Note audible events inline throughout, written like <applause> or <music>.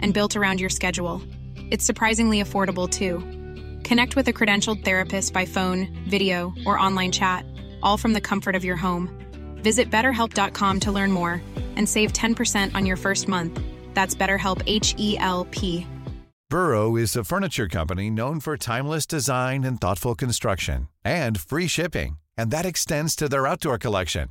and built around your schedule. It's surprisingly affordable too. Connect with a credentialed therapist by phone, video, or online chat, all from the comfort of your home. Visit betterhelp.com to learn more and save 10% on your first month. That's BetterHelp H E L P. Burrow is a furniture company known for timeless design and thoughtful construction and free shipping, and that extends to their outdoor collection.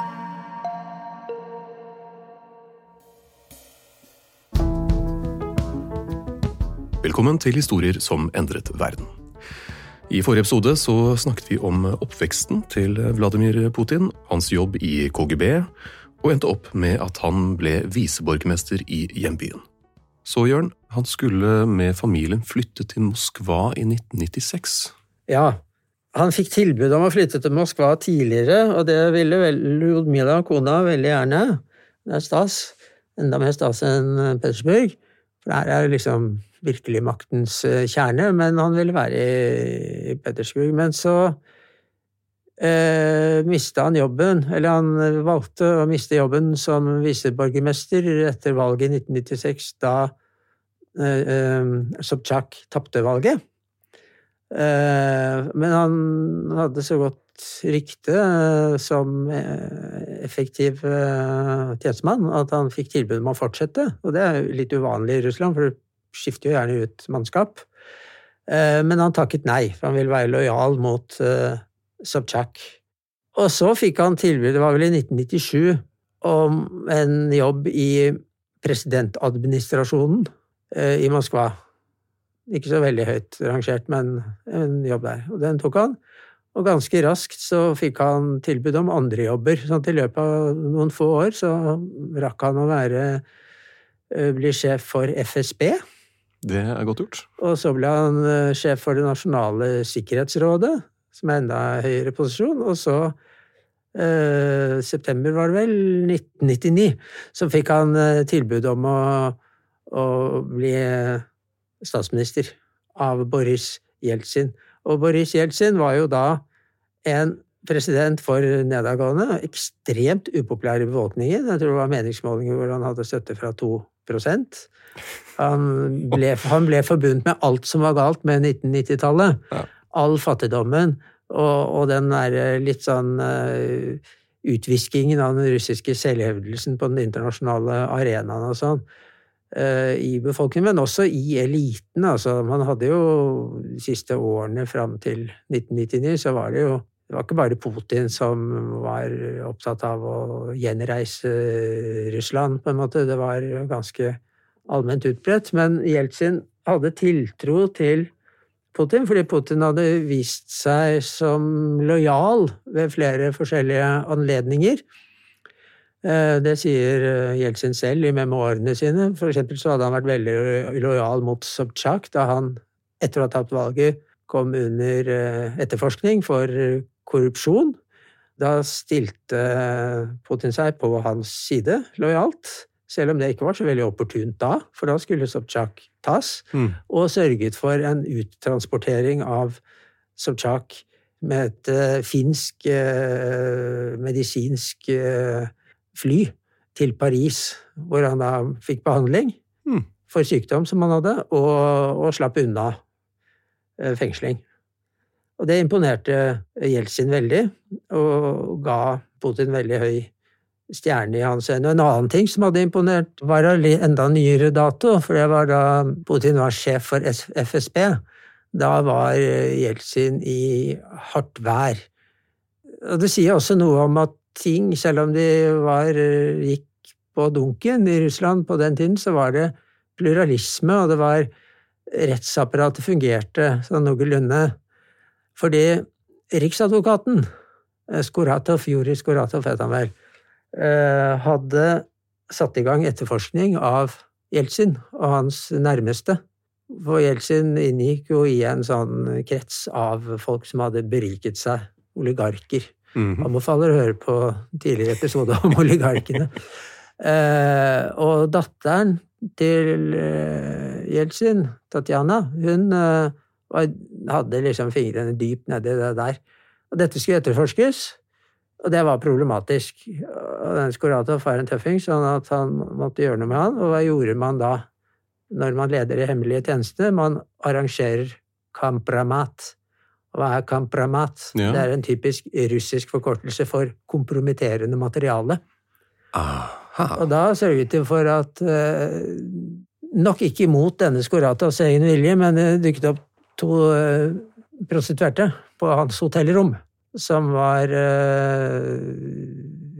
Velkommen til Historier som endret verden. I forrige episode så snakket vi om oppveksten til Vladimir Putin, hans jobb i KGB, og endte opp med at han ble viseborgermester i hjembyen. Så, Jørn, han skulle med familien flytte til Moskva i 1996. Ja, han fikk tilbud om å flytte til Moskva tidligere, og det ville vel og kona, veldig gjerne. Det er stas. Enda mer stas enn Petersburg. For der er liksom virkelig maktens eh, kjerne, men han ville være i Petersburg. Men så eh, mista han jobben, eller han valgte å miste jobben som viseborgermester etter valget i 1996, da eh, eh, Sobchak tapte valget. Eh, men han hadde så godt rykte som effektiv tjenestemann at han fikk tilbud om å fortsette. Og det er litt uvanlig i Russland, for skifter jo gjerne ut mannskap. Men han takket nei, for han ville være lojal mot Sobchak. Og så fikk han tilbud, det var vel i 1997, om en jobb i presidentadministrasjonen i Moskva. Ikke så veldig høyt rangert, men en jobb der. Og den tok han. Og ganske raskt så fikk han tilbud om andre jobber. sånn at i løpet av noen få år så rakk han å være bli sjef for FSB. Det er godt gjort. Og så ble han sjef for Det nasjonale sikkerhetsrådet, som er enda høyere posisjon. Og så, eh, september var det vel, 1999, så fikk han tilbud om å, å bli statsminister av Boris Jeltsin. Og Boris Jeltsin var jo da en president for nedadgående, ekstremt upopulær i befolkningen. Jeg tror det var meningsmålinger hvor han hadde støtte fra 2 han ble, han ble forbundet med alt som var galt med 1990-tallet. Ja. All fattigdommen og, og den der litt sånn uh, utviskingen av den russiske selvhevdelsen på den internasjonale arenaen og sånn i befolkningen, men også i eliten. Altså, man hadde jo de siste årene fram til 1999, så var det jo det var ikke bare Putin som var opptatt av å gjenreise Russland, på en måte. Det var ganske allment utbredt. Men Jeltsin hadde tiltro til Putin, fordi Putin hadde vist seg som lojal ved flere forskjellige anledninger. Det sier Jeltsin selv i memoarene sine. For eksempel så hadde han vært veldig lojal mot Sobchak da han etter å ha tapt valget kom under etterforskning for korrupsjon. Da stilte Putin seg på hans side lojalt, selv om det ikke var så veldig opportunt da, for da skulle Sobchak tas, mm. og sørget for en uttransportering av Sobchak med et uh, finsk uh, medisinsk uh, fly til Paris, hvor han da fikk behandling mm. for sykdom som han hadde, og, og slapp unna fengsling. Og det imponerte Jeltsin veldig, og ga Putin veldig høy stjerne i hans øyne. En annen ting som hadde imponert, var av enda nyere dato, for det var da Putin var sjef for FSB. Da var Jeltsin i hardt vær. Og det sier også noe om at ting, selv om de var, gikk på dunken i Russland på den tiden, så var det pluralisme, og det var rettsapparatet fungerte sånn noenlunde. Fordi Riksadvokaten, Skoratov, Juri Skoratov het han vel, hadde satt i gang etterforskning av Jeltsin og hans nærmeste. For Jeltsin inngikk jo i en sånn krets av folk som hadde beriket seg, oligarker. Mm -hmm. Anbefaler å høre på tidligere episode om <laughs> oligarkene. eh, og datteren til eh, Jeltsin, Tatjana, hun eh, hadde liksom fingrene dypt nedi det der. Og dette skulle etterforskes. Og det var problematisk. Og Skoratov var en tøffing, sånn at han måtte gjøre noe med han. Og hva gjorde man da når man leder i hemmelige tjenester? Man arrangerer kampramat. Hva er kampramat? Ja. Det er en typisk russisk forkortelse for kompromitterende materiale. Aha. Og da sørget det for at eh, Nok ikke imot denne Skoratovs egen vilje, men det dukket opp to eh, prostituerte på hans hotellrom som var uh,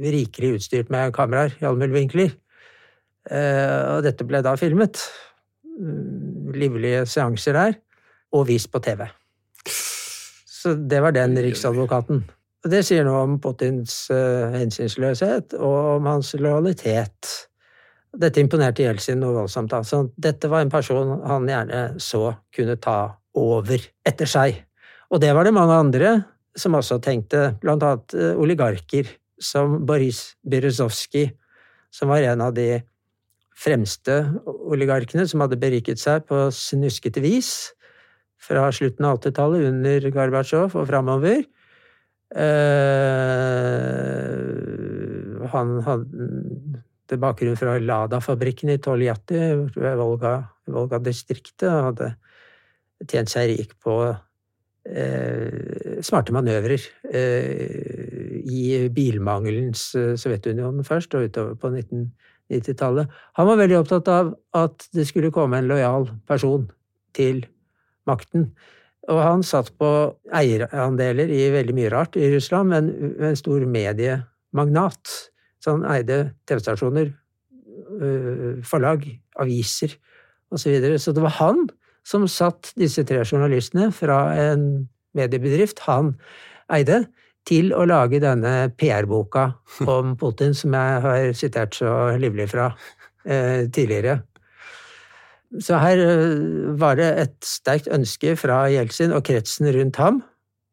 rikelig utstyrt med kameraer i alle mulige vinkler. Uh, og dette ble da filmet. Uh, livlige seanser der, og vist på TV. Så det var den riksadvokaten. Og det sier noe om Putins hensynsløshet og om hans lojalitet. Dette imponerte Jeltsin noe voldsomt. Altså, dette var en person han gjerne så kunne ta over etter seg. Og det var det mange andre som også tenkte, blant annet eh, oligarker som Boris Berezovskij, som var en av de fremste oligarkene som hadde beriket seg på snuskete vis fra slutten av 80-tallet, under Gorbatsjov og framover. Uh, han hadde bakgrunn fra Lada-fabrikken i Toljatti, Volga-distriktet, Volga hadde tjent seg rik på Eh, smarte manøvrer eh, i bilmangelens eh, Sovjetunionen først, og utover på 1990-tallet. Han var veldig opptatt av at det skulle komme en lojal person til makten. Og han satt på eierandeler i veldig mye rart i Russland, men en stor mediemagnat. Så han eide TV-stasjoner, forlag, aviser osv. Så, videre. så det var han som satt disse tre journalistene fra en mediebedrift han eide, til å lage denne PR-boka <laughs> om Putin, som jeg har sitert så livlig fra eh, tidligere. Så her eh, var det et sterkt ønske fra Jeltsin og kretsen rundt ham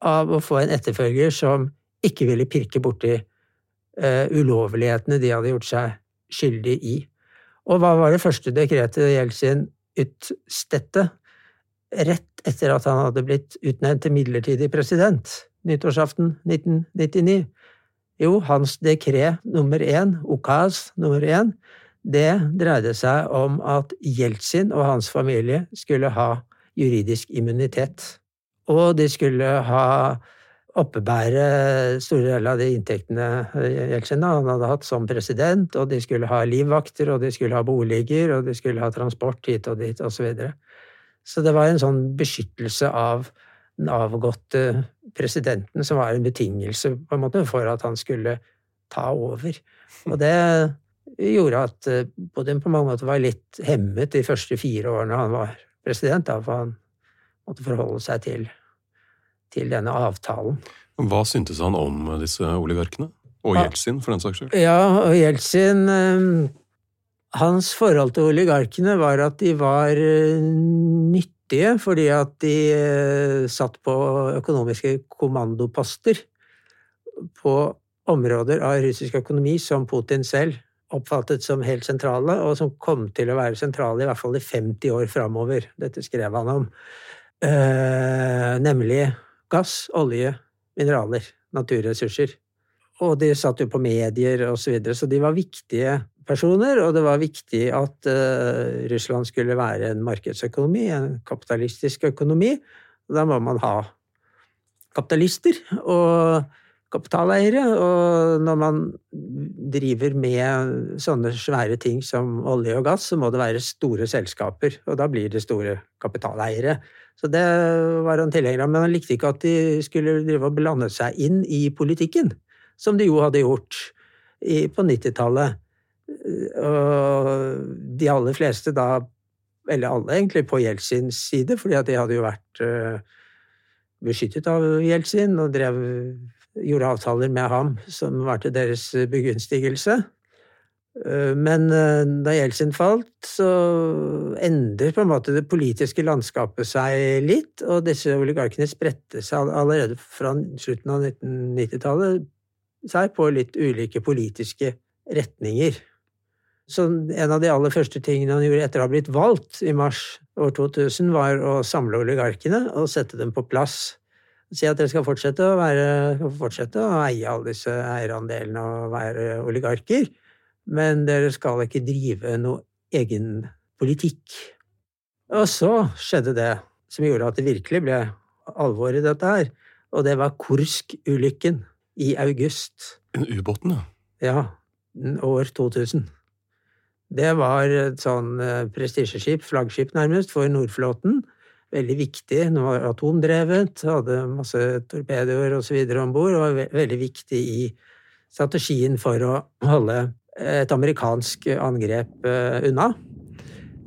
av å få en etterfølger som ikke ville pirke borti eh, ulovlighetene de hadde gjort seg skyldig i. Og hva var det første dekretet Jeltsin utstedte rett etter at han hadde blitt utnevnt til midlertidig president nyttårsaften 1999. Jo, hans dekret nummer én, Okaz nummer én, det dreide seg om at Jeltsin og hans familie skulle ha juridisk immunitet. Og de skulle ha oppebære store deler av de inntektene Jeltsin han hadde hatt som president, og de skulle ha livvakter, og de skulle ha boliger, og de skulle ha transport hit og dit, og så videre. Så det var en sånn beskyttelse av den avgåtte presidenten som var en betingelse på en måte for at han skulle ta over. Og det gjorde at eh, Putin på mange måter var litt hemmet de første fire årene han var president, da, for han måtte forholde seg til, til denne avtalen. Hva syntes han om disse oligarkene? Og Jeltsin, for den saks skyld? Ja, og Jeltsin eh, hans forhold til oligarkene var at de var eh, nyttige fordi at de eh, satt på økonomiske kommandoposter på områder av russisk økonomi som Putin selv oppfattet som helt sentrale, og som kom til å være sentrale i hvert fall i 50 år framover. Dette skrev han om. Eh, nemlig gass, olje, mineraler, naturressurser. Og de satt jo på medier og så videre, så de var viktige personer, og det var viktig at uh, Russland skulle være en markedsøkonomi, en kapitalistisk økonomi. Og da må man ha kapitalister. Og kapitaleiere. Og når man driver med sånne svære ting som olje og gass, så må det være store selskaper, og da blir det store kapitaleiere. Så det var han tilhenger av, men han likte ikke at de skulle drive og blande seg inn i politikken, som de jo hadde gjort på 90-tallet. Og de aller fleste da, eller alle egentlig, på Jeltsins side, fordi at de hadde jo vært eh, beskyttet av Jeltsin og drev gjorde avtaler med ham som var til deres begunstigelse. Eh, men eh, da Jeltsin falt, så endrer på en måte det politiske landskapet seg litt, og disse oligarkene spredte seg allerede fra slutten av 1990-tallet seg på litt ulike politiske retninger. Så en av de aller første tingene han gjorde etter å ha blitt valgt i mars år 2000, var å samle oligarkene og sette dem på plass si at dere skal fortsette å, være, fortsette å eie alle disse eierandelene og være oligarker, men dere skal ikke drive noe egen politikk. Og så skjedde det som gjorde at det virkelig ble alvor i dette her, og det var Kursk-ulykken i august. En ubåten, ja? Ja, år 2000. Det var et sånn eh, prestisjeskip, flaggskip nærmest, for Nordflåten veldig viktig. Den var atomdrevet, hadde masse torpedoer osv. om bord, og var veldig viktig i strategien for å holde et amerikansk angrep eh, unna.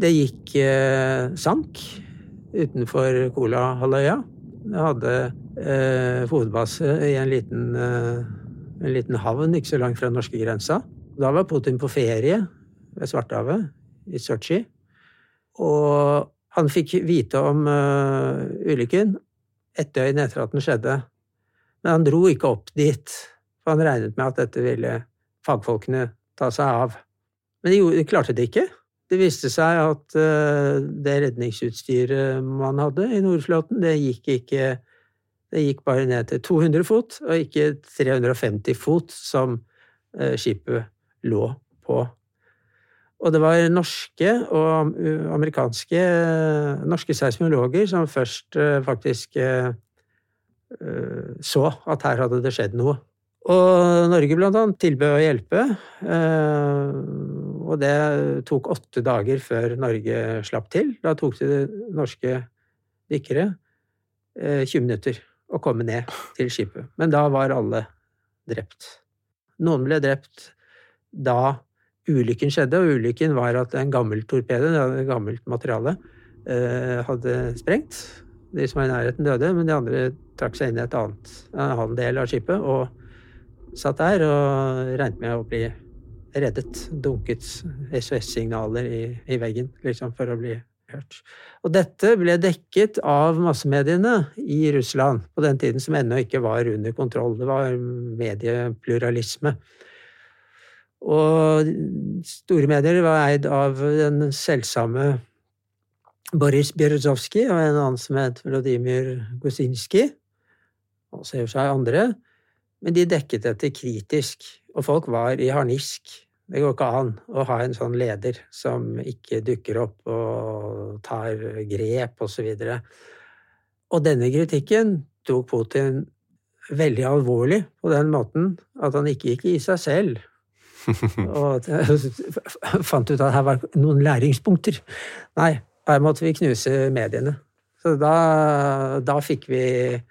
Det gikk eh, sank utenfor Kolahalvøya. Det hadde eh, hovedbase i en liten, eh, en liten havn ikke så langt fra norskegrensa. Da var Putin på ferie ved Svartehavet, i Sotsji. Og han fikk vite om uh, ulykken et døgn etter at den skjedde, men han dro ikke opp dit, for han regnet med at dette ville fagfolkene ta seg av. Men de, de klarte det ikke. Det viste seg at uh, det redningsutstyret man hadde i Nordflåten, det gikk ikke Det gikk bare ned til 200 fot, og ikke 350 fot, som uh, skipet lå på. Og det var norske og amerikanske norske seismologer som først eh, faktisk eh, eh, så at her hadde det skjedd noe. Og Norge blant annet tilbød å hjelpe, og det tok åtte dager før Norge slapp til. Da tok det norske dykkere 20 minutter å komme ned til skipet. Men da var alle drept. Noen ble drept da ulykken skjedde, og ulykken var at en gammel torpedo, et gammelt materiale, eh, hadde sprengt. De som var i nærheten, døde, men de andre trakk seg inn i et annet, en annen del av skipet og satt der og regnet med å bli reddet. Dunket SOS-signaler i, i, veggen, liksom, for å bli hørt. Og dette ble dekket av massemediene i Russland på den tiden som ennå ikke var under kontroll. Det var mediepluralisme. Og store medier var eid av den selvsamme Boris Bjerozovskij og en annen som het Vladimir Gosinskij, og så i seg andre. Men de dekket dette kritisk, og folk var i harnisk. Det går ikke an å ha en sånn leder som ikke dukker opp og tar grep, osv. Og, så og denne kritikken tok Putin veldig alvorlig på den måten at han ikke gikk i seg selv <laughs> og fant ut at her var noen læringspunkter. Nei, her måtte vi knuse mediene. Så da, da fikk vi eh,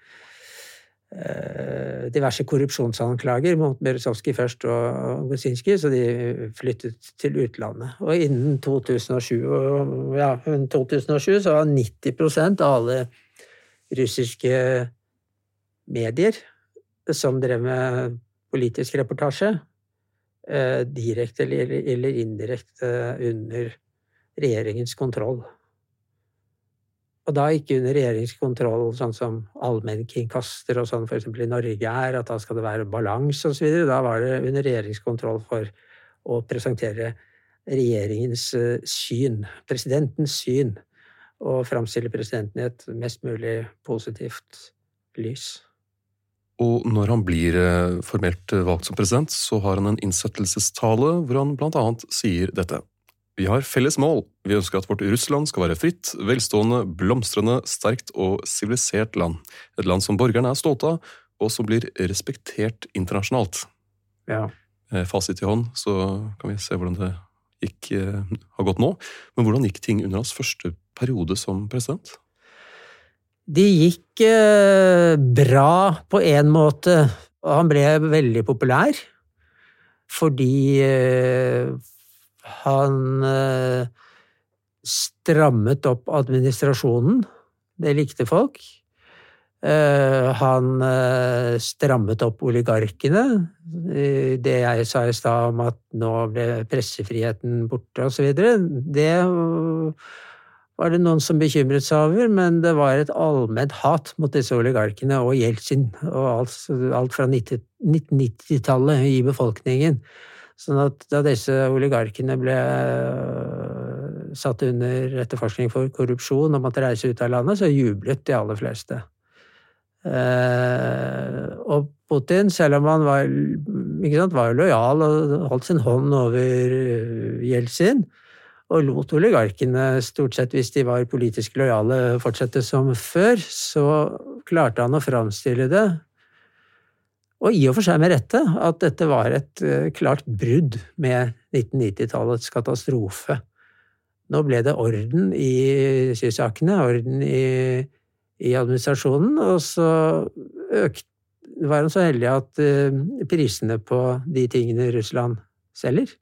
diverse korrupsjonsanklager mot Berezovskij først og Gosinskij, så de flyttet til utlandet. Og innen 2007, ja, 2007 så var 90 av alle russiske medier som drev med politisk reportasje, direkte eller, eller indirekte under regjeringens kontroll. Og da ikke under regjeringens kontroll, sånn som allmennkringkaster og sånn f.eks. i Norge er, at da skal det være balanse osv. Da var det under regjeringskontroll for å presentere regjeringens eh, syn, presidentens syn, og framstille presidenten i et mest mulig positivt lys. Og når han blir eh, formelt eh, valgt som president, så har han en innsettelsestale hvor han blant annet sier dette. Vi har felles mål. Vi ønsker at vårt Russland skal være fritt, velstående, blomstrende, sterkt og sivilisert land. Et land som borgerne er stolte av, og som blir respektert internasjonalt. Ja. Eh, fasit i hånd, så kan vi se hvordan det gikk, har gått nå. Men hvordan gikk ting under hans første periode som president? De gikk eh, bra på en måte, han ble veldig populær. Fordi eh, han eh, strammet opp administrasjonen. Det likte folk. Han strammet opp oligarkene. Det jeg sa i stad om at nå ble pressefriheten borte osv., det var det noen som bekymret seg over, men det var et allment hat mot disse oligarkene og Jeltsin og alt, alt fra 1990-tallet i befolkningen. Sånn at da disse oligarkene ble satt under etterforskning for korrupsjon og måtte reise ut av landet, så jublet de aller fleste. Eh, og Putin, selv om han var, sant, var lojal og holdt sin hånd over Jeltsin, og lot oligarkene, stort sett hvis de var politisk lojale, fortsette som før, så klarte han å framstille det, og i og for seg med rette, at dette var et klart brudd med 1990-tallets katastrofe. Nå ble det orden i sysakene, orden i, i administrasjonen, og så økte var han så heldig at prisene på de tingene Russland selger,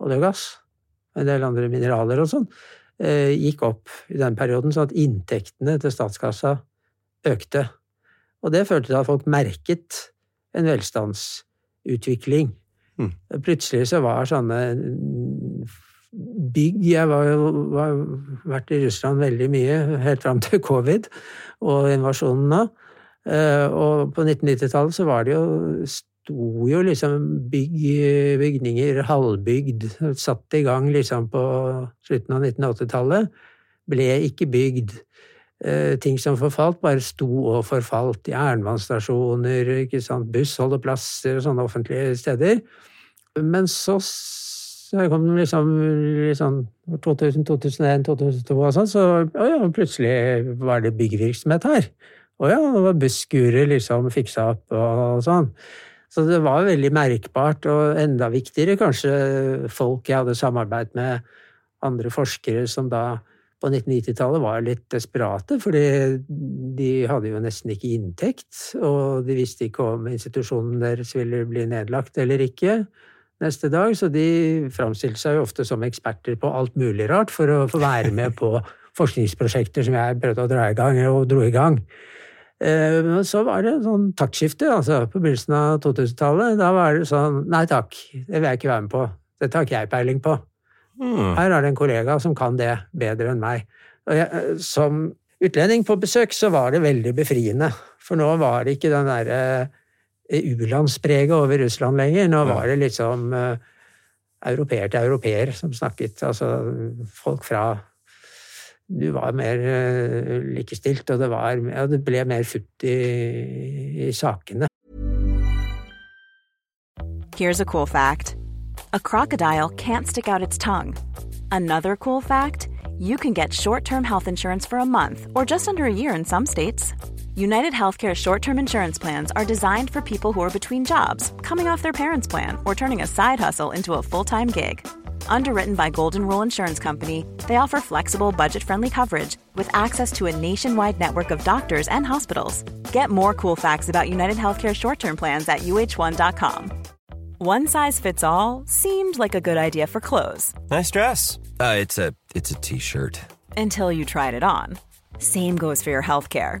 olje og gass, en del andre mineraler og sånn, gikk opp i den perioden, sånn at inntektene til statskassa økte. Og det førte til at folk merket en velstandsutvikling. Mm. Plutselig så var sånne bygg Jeg har jo vært i Russland veldig mye, helt fram til covid og invasjonen nå. Og på 1990-tallet så var det jo sto jo liksom bygg, bygninger halvbygd, satt i gang liksom på slutten av 1980-tallet. Ble ikke bygd. Ting som forfalt, bare sto og forfalt. Jernbanestasjoner, ikke sant, bussholdeplasser og sånne offentlige steder. Men så så kom det liksom, liksom 2000, 2001, 2002 og sånn, så å ja, plutselig var det byggevirksomhet her. Å ja, det var busskurer liksom fiksa opp og sånn. Så det var veldig merkbart, og enda viktigere kanskje folk jeg hadde samarbeid med, andre forskere som da på 1990-tallet var litt desperate, fordi de hadde jo nesten ikke inntekt, og de visste ikke om institusjonen deres ville bli nedlagt eller ikke neste dag, så de framstilte seg jo ofte som eksperter på alt mulig rart for å få være med på <laughs> forskningsprosjekter som jeg prøvde å dra i gang, og dro i gang. Men så var det sånn taktskifte altså, på begynnelsen av 2000-tallet. Da var det sånn Nei takk, det vil jeg ikke være med på. Dette har ikke jeg peiling på. Mm. Her er det en kollega som kan det bedre enn meg. Jeg, som utlending på besøk så var det veldig befriende. For nå var det ikke den derre uh, u-landspreget over Russland lenger. Nå var det liksom uh, europeer til europeer som snakket. Altså folk fra du var mer uh, likestilt, og det, var, det ble mer futt i, i sakene. Here's a cool fact. A crocodile can't stick out its tongue. Another cool fact, you can get short-term health insurance for a month or just under a year in some states. United Healthcare short-term insurance plans are designed for people who are between jobs, coming off their parents' plan, or turning a side hustle into a full-time gig. Underwritten by Golden Rule Insurance Company, they offer flexible, budget friendly coverage with access to a nationwide network of doctors and hospitals. Get more cool facts about United Healthcare short term plans at uh1.com. One size fits all seemed like a good idea for clothes. Nice dress. Uh, it's a it's a t-shirt. Until you tried it on. Same goes for your healthcare.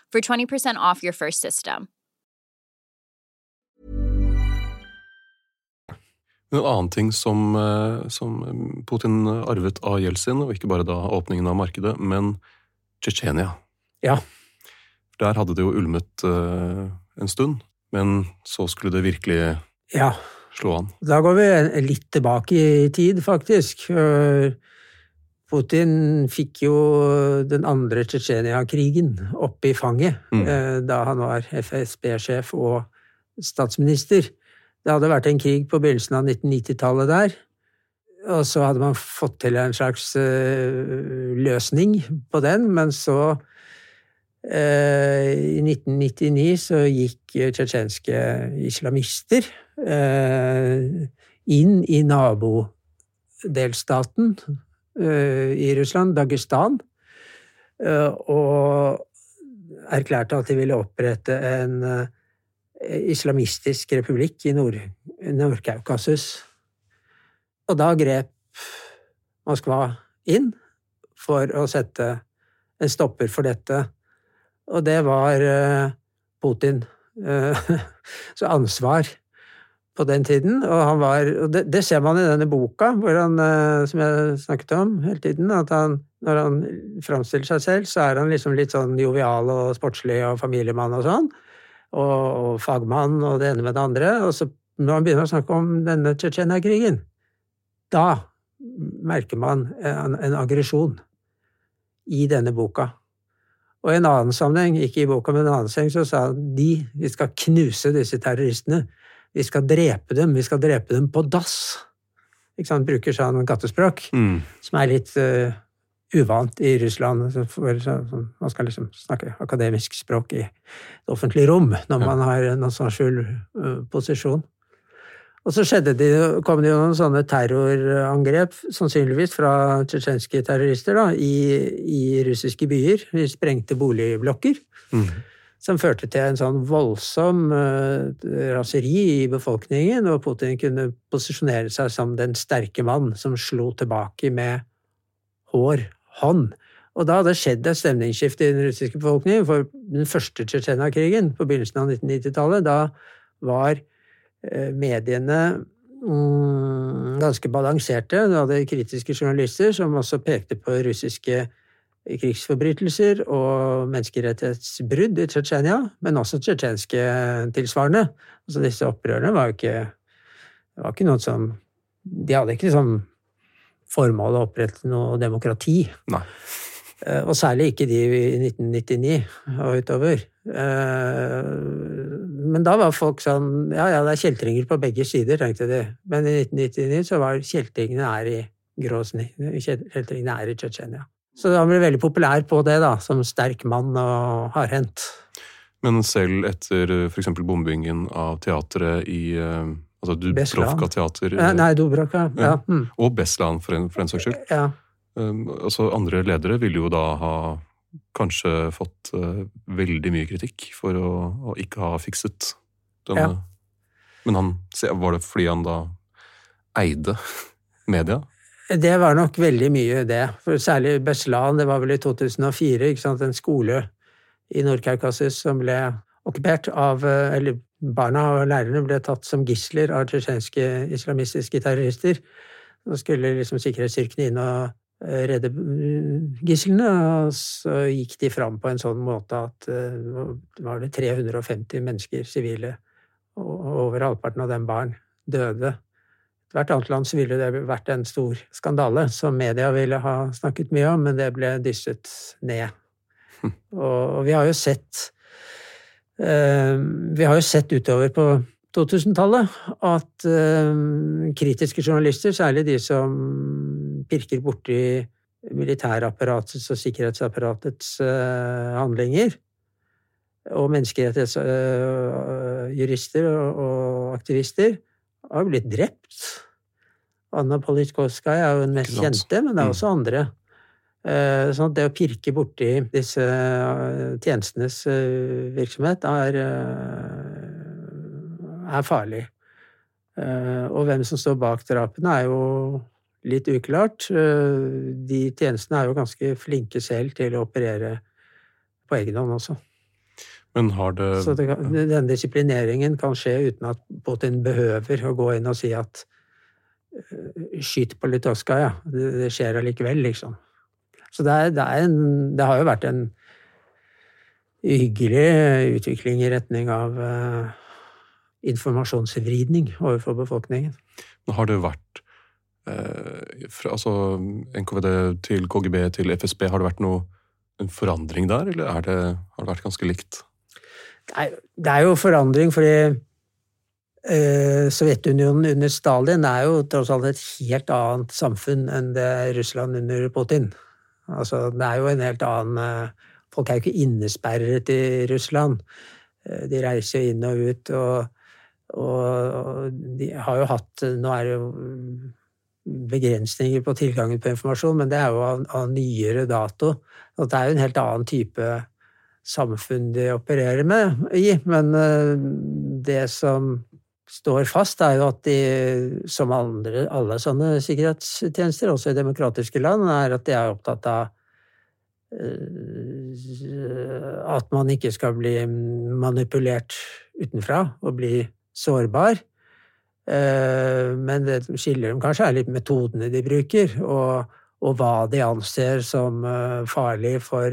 for 20% off your first system. En annen ting som, eh, som Putin arvet av Jeltsin, og ikke bare da åpningen av markedet, men Tsjetsjenia. Ja. Der hadde det jo ulmet eh, en stund, men så skulle det virkelig ja. slå an. Da går vi litt tilbake i tid, faktisk. Putin fikk jo den andre Tsjetsjenia-krigen opp i fanget Mm. eh, da han var FSB-sjef og statsminister. Det hadde vært en krig på begynnelsen av 1990-tallet der. Og så hadde man fått til en slags eh, løsning på den, men så eh, I 1999 så gikk tsjetsjenske islamister inn i nabodelstaten i Russland, Dagestan, eh, og erklærte at de ville opprette en eh, islamistisk republikk i Nord- Nord-Kaukasus. Og da grep Moskva inn for å sette en stopper for dette. Og det var eh, Putin. eh, <laughs> Så ansvar på den tiden. Og var og det, det ser man i denne boka, han, eh, som jeg snakket om hele tiden, at han, når han framstiller seg selv, så er han liksom litt sånn jovial og sportslig og familiemann og sånn. Og, og fagmann og det ene med det andre. Og så når han begynner å snakke om denne Tsjetsjenia-krigen, da merker man en, en aggresjon i denne boka. Og i en annen sammenheng, ikke i boka, men i en annen sammenheng, så sa han de, vi skal knuse disse terroristene. Vi skal drepe dem, vi skal drepe dem på dass. Ikke sant, bruker sånn gattespråk, Mm. som er litt uh, uvant i Russland. så For, så, så, man skal liksom snakke akademisk språk i det offentlige rom når man har en sånn skjul eh, posisjon. Og så det, kom det jo noen sånne terrorangrep, sannsynligvis fra tsjetsjenske terrorister, da, i, i russiske byer. De sprengte boligblokker. Mm. Som førte til en sånn voldsom uh, raseri i befolkningen, og Putin kunne posisjonere seg som den sterke mann som slo tilbake med hår, hånd. Og da hadde det skjedd et stemningsskifte i den russiske befolkningen, for den første Tsjetsjenia-krigen på begynnelsen av 1990-tallet, da var eh, mediene mm, ganske balanserte. Du hadde kritiske journalister som også pekte på russiske krigsforbrytelser og menneskerettighetsbrudd i Tsjetsjenia, men også tsjetsjenske tilsvarende. Altså disse opprørene var jo ikke var ikke noe som De hadde ikke liksom formål å opprette noe demokrati. Nei. Eh, Og særlig ikke de i 1999 og utover. Eh, Men da var folk sånn Ja, ja, det er kjeltringer på begge sider, tenkte de. Men i 1999 så var kjeltringene er i Grozny. Kjeltringene er i Tsjetsjenia. Så han ble veldig populær på det, da, som sterk mann og hardhendt. Men selv etter f.eks. bombingen av teatret i eh, altså Dubrovka teater ja, Nei, Dubrovka, Ja. Mm, og Beslan, for en, for en saks skyld. ja. Um, altså Andre ledere ville jo da ha kanskje fått uh, veldig mye kritikk for å, å ikke ha fikset denne Ja. Men han, var det fordi han da eide media? Det var nok veldig mye det. For særlig Beslan, det var vel i 2004, ikke sant? en skole i Nord-Kaukasus som ble okkupert av eh, Eller barna og lærerne ble tatt som gisler av tsjetsjenske islamistiske terrorister. Så skulle liksom sikkerhetsstyrkene inn og eh, redde mm, gislene, og så gikk de fram på en sånn måte at det var det 350 mennesker, sivile, og over halvparten av dem barn, døde hvert annet land så ville det vært en stor skandale, som media ville ha snakket mye om, men det ble dysset ned. <laughs> Og, vi har jo sett eh, Vi har jo sett utover på 2000-tallet at eh, kritiske journalister, særlig de som pirker borti militærapparatets og sikkerhetsapparatets eh, handlinger, og menneskerettighetsjurister og aktivister har blitt drept. Anna Politkovskaja er jo den mest kjente, men det er Mm. også andre. Eh, Sånn at det å pirke borti disse eh, tjenestenes eh, virksomhet er, er farlig. Og hvem som står bak drapene, er jo litt uklart. De tjenestene er jo ganske flinke selv til å operere på egen hånd også. Men har det, Så det kan, denne disiplineringen kan skje uten at Putin behøver å gå inn og si at eh, skyt på Litovskaja. Det, det skjer allikevel, liksom. Så det, er, det, er en, det har jo vært en hyggelig utvikling i retning av eh, informasjonsvridning overfor befolkningen. Men har det vært eh, fra altså, NKVD til KGB til FSB, har det vært noe, en forandring der, eller er det, har det vært ganske likt? Det er jo forandring, fordi eh, Sovjetunionen under Stalin er jo tross alt et helt annet samfunn enn det Russland under Putin. Altså, det er jo en helt annen eh, Folk er jo ikke innesperret i Russland. Eh, De reiser jo inn og ut, og, og, de har jo hatt Nå er det jo begrensninger på tilgangen på informasjon, men det er jo av, av nyere dato. Og det er jo en helt annen type samfunn de opererer med i, men eh, det som står fast, er jo at de, som andre, alle sånne sikkerhetstjenester, også i demokratiske land, er at de er opptatt av eh, at man ikke skal bli manipulert utenfra og bli sårbar. Eh, Men det skiller dem kanskje, er litt metodene de bruker, og, og hva de anser som farlig for,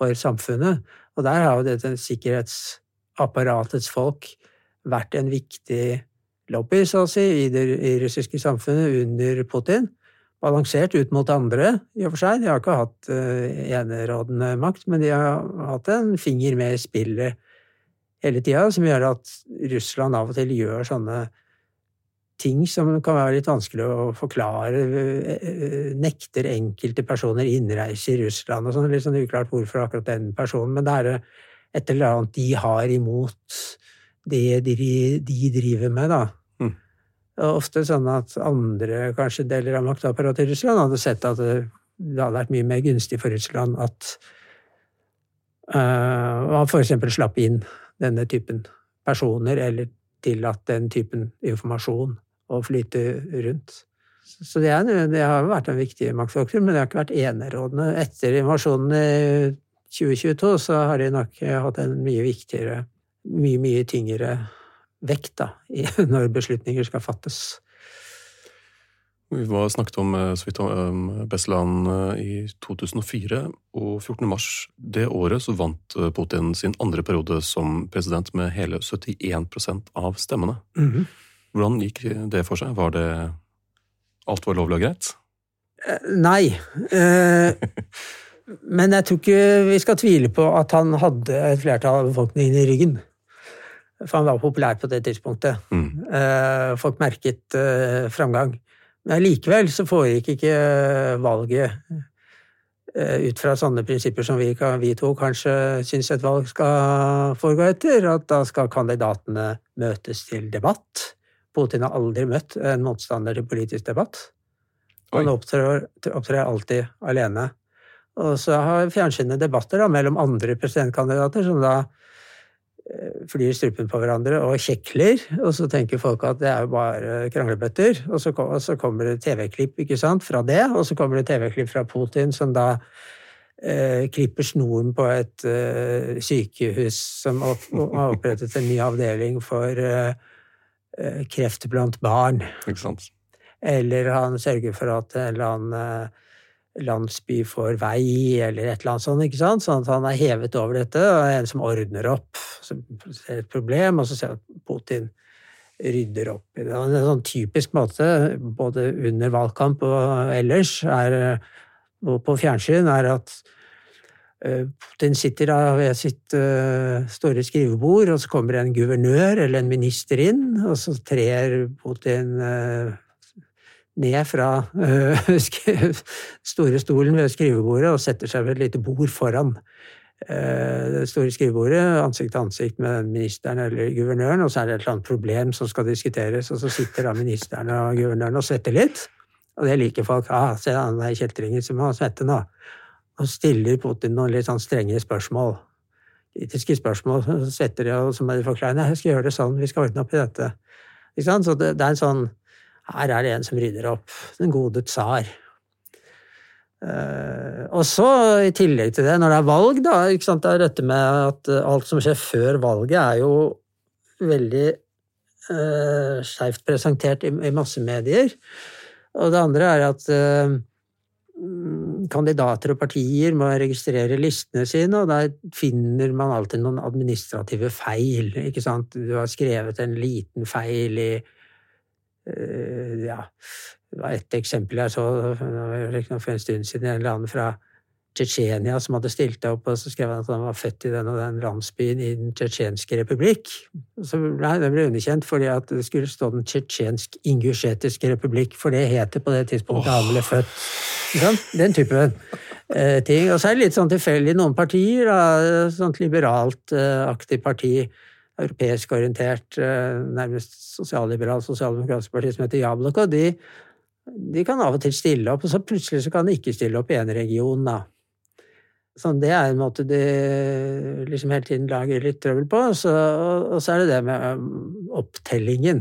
for samfunnet. Og der har jo dette sikkerhetsapparatets folk vært en viktig lobby, så å si, i det russiske samfunnet under Putin. Balansert ut mot andre, i og for seg. De har ikke hatt uh, enerådende makt, men de har hatt en finger med i spillet hele tida, som gjør at Russland av og til gjør sånne ting som kan være litt vanskelig å forklare. eh, Nekter enkelte personer innreise i Russland og sånn. Litt sånn uklart hvorfor akkurat den personen, men det er et eller annet de har imot det de, de driver med, da. Mm. Ofte sånn at andre kanskje deler av maktapparatet i Russland hadde sett at det, det hadde vært mye mer gunstig for Russland at uh, man eksempel slapp inn denne typen personer, eller tillatt den typen informasjon å flyte rundt. Så det, er, det har vært en viktig maktfaktor, men det har ikke vært enerådende. Etter invasjonen i 2022 så har de nok hatt en mye viktigere, mye, mye tyngre vekt da, <laughs> når beslutninger skal fattes. Vi var snakket om eh, så vidt om Beslan eh, i 2004, og 14. mars det året så vant eh, Putin sin andre periode som president med hele 71% av stemmene. Mhm. Hvordan gikk det for seg? Var det Alt var lovlig og greit? Eh, Nei. Eh, <laughs> men jeg tror ikke vi skal tvile på at han hadde et flertall av befolkningen i ryggen. For han var populær på det tidspunktet. Mm. Eh, folk merket eh, framgang. Men likevel så foregikk ikke valget ut fra sånne prinsipper som vi, vi to kanskje syns et valg skal foregå etter. At da skal kandidatene møtes til debatt. Putin har aldri møtt en motstander i politisk debatt. Han opptrer, opptrer alltid alene. Og så har fjernsynet debatter da, mellom andre presidentkandidater, som da eh, flyr strupen på hverandre og kjekler. Og så tenker folk at det er jo bare kranglebøtter. Og så, og så kommer det TV-klipp ikke sant, fra det, og så kommer det TV-klipp fra Putin som da eh, klipper snoren på et eh, sykehus som opp, har opprettet en ny avdeling for eh, kreft blant barn. Ikke sant? Eller han sørger for at en eller annen eh, landsby får vei, eller et eller annet sånt. ikke sant? Sånn at han er hevet over dette, og er en som ordner opp. Som ser et problem, og så ser han at Putin rydder opp i det. En sånn typisk måte, både under valgkamp og ellers, er, eh, og på fjernsyn, er at eh, Putin sitter da ved sitt eh, store skrivebord, og så kommer en guvernør eller en minister inn, og så trer Putin eh, ned fra <laughs> store stolen ved skrivebordet og setter seg ved et lite bord foran det store skrivebordet, ansikt til ansikt med ministeren eller guvernøren, og så er det et eller annet problem som skal diskuteres, og så sitter da ministeren og guvernøren og svetter litt. Og det liker folk. Ah, se han der kjeltringen som har svette nå. Og stiller Putin noen litt sånn strenge spørsmål. Kritiske spørsmål. Svetter de, og så må de forklare nei, jeg skal gjøre det sånn, vi skal ordne opp i dette. Så det, det er en sånn Her er det en som rydder opp. Den gode tsar. Uh, og så, i tillegg til det, når det er valg, da, sant, det er dette med at alt som skjer før valget, er jo veldig uh, skeivt presentert i, i massemedier. Og det andre er at uh, kandidater og partier må registrere listene sine, og der finner man alltid noen administrative feil. ikke sant? Du har skrevet en liten feil i ja, det var ett eksempel jeg så for en stund siden, en eller annen fra Tsjetsjenia som hadde stilt opp, og så skrev han at han var født i den og den landsbyen i Den tsjetsjenske republikk. Så nei, det ble underkjent fordi at det skulle stå Den tsjetsjensk-ingusjetiske republikk, for det het det på det tidspunktet han ble født. Den type eh, ting. Og så er det litt sånn tilfeldig noen partier, da, sånt liberalt eh, aktig parti, europeisk orientert, eh, nærmest sosialliberalt sosialdemokratisk parti som heter Jabloko, de de kan av og til stille opp, og så plutselig så kan de ikke stille opp i en region, da. Så det er en måte de liksom hele tiden lager litt trøbbel på. Så, og så er det det med um, opptellingen,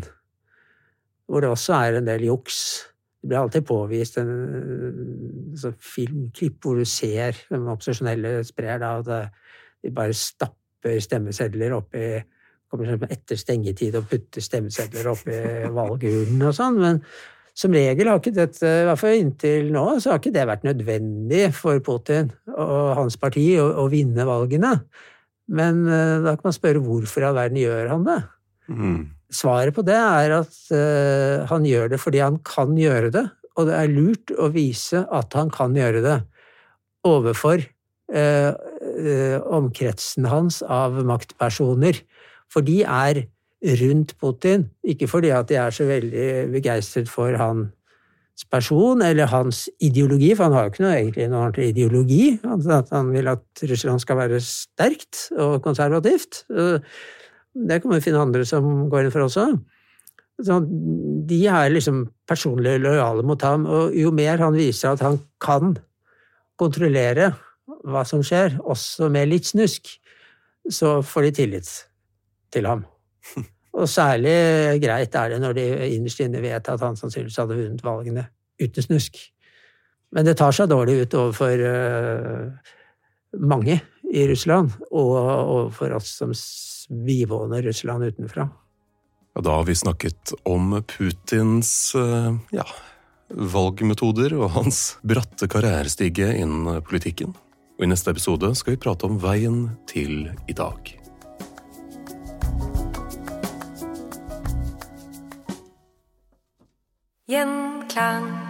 hvor det også er en del juks. Det blir alltid påvist en sånn filmklipp hvor du ser de opposisjonelle sprer da, at de bare stapper stemmesedler oppi Kommer sånn etter stengetid og putter stemmesedler oppi valgurnen og sånn. men som regel har ikke dette, i hvert fall inntil nå, så har ikke det vært nødvendig for Putin og hans parti å, å vinne valgene. Men uh, da kan man spørre hvorfor i all verden gjør han det? Mm. Svaret på det er at uh, han gjør det fordi han kan gjøre det, og det er lurt å vise at han kan gjøre det overfor uh, omkretsen hans av maktpersoner. For de er rundt Putin. Ikke fordi at de er så veldig begeistret for hans person eller hans ideologi, for han har jo ikke noe, egentlig noe ordentlig ideologi. At han vil at Russland skal være sterkt og konservativt. Det kan man finne andre som går inn for også. Så de er liksom personlig lojale mot ham, og jo mer han viser at han kan kontrollere hva som skjer, også med litt snusk, så får de tillit til ham. <laughs> Og særlig greit er det når de innerst inne vet at han sannsynligvis hadde vunnet valgene uten snusk. Men det tar seg dårlig ut overfor uh, mange i Russland, og overfor oss som bivåner Russland utenfra. Ja, da har vi snakket om Putins uh, ja, valgmetoder og hans bratte karrierestige innen politikken. Og I neste episode skal vi prate om veien til i dag. Gjenklang.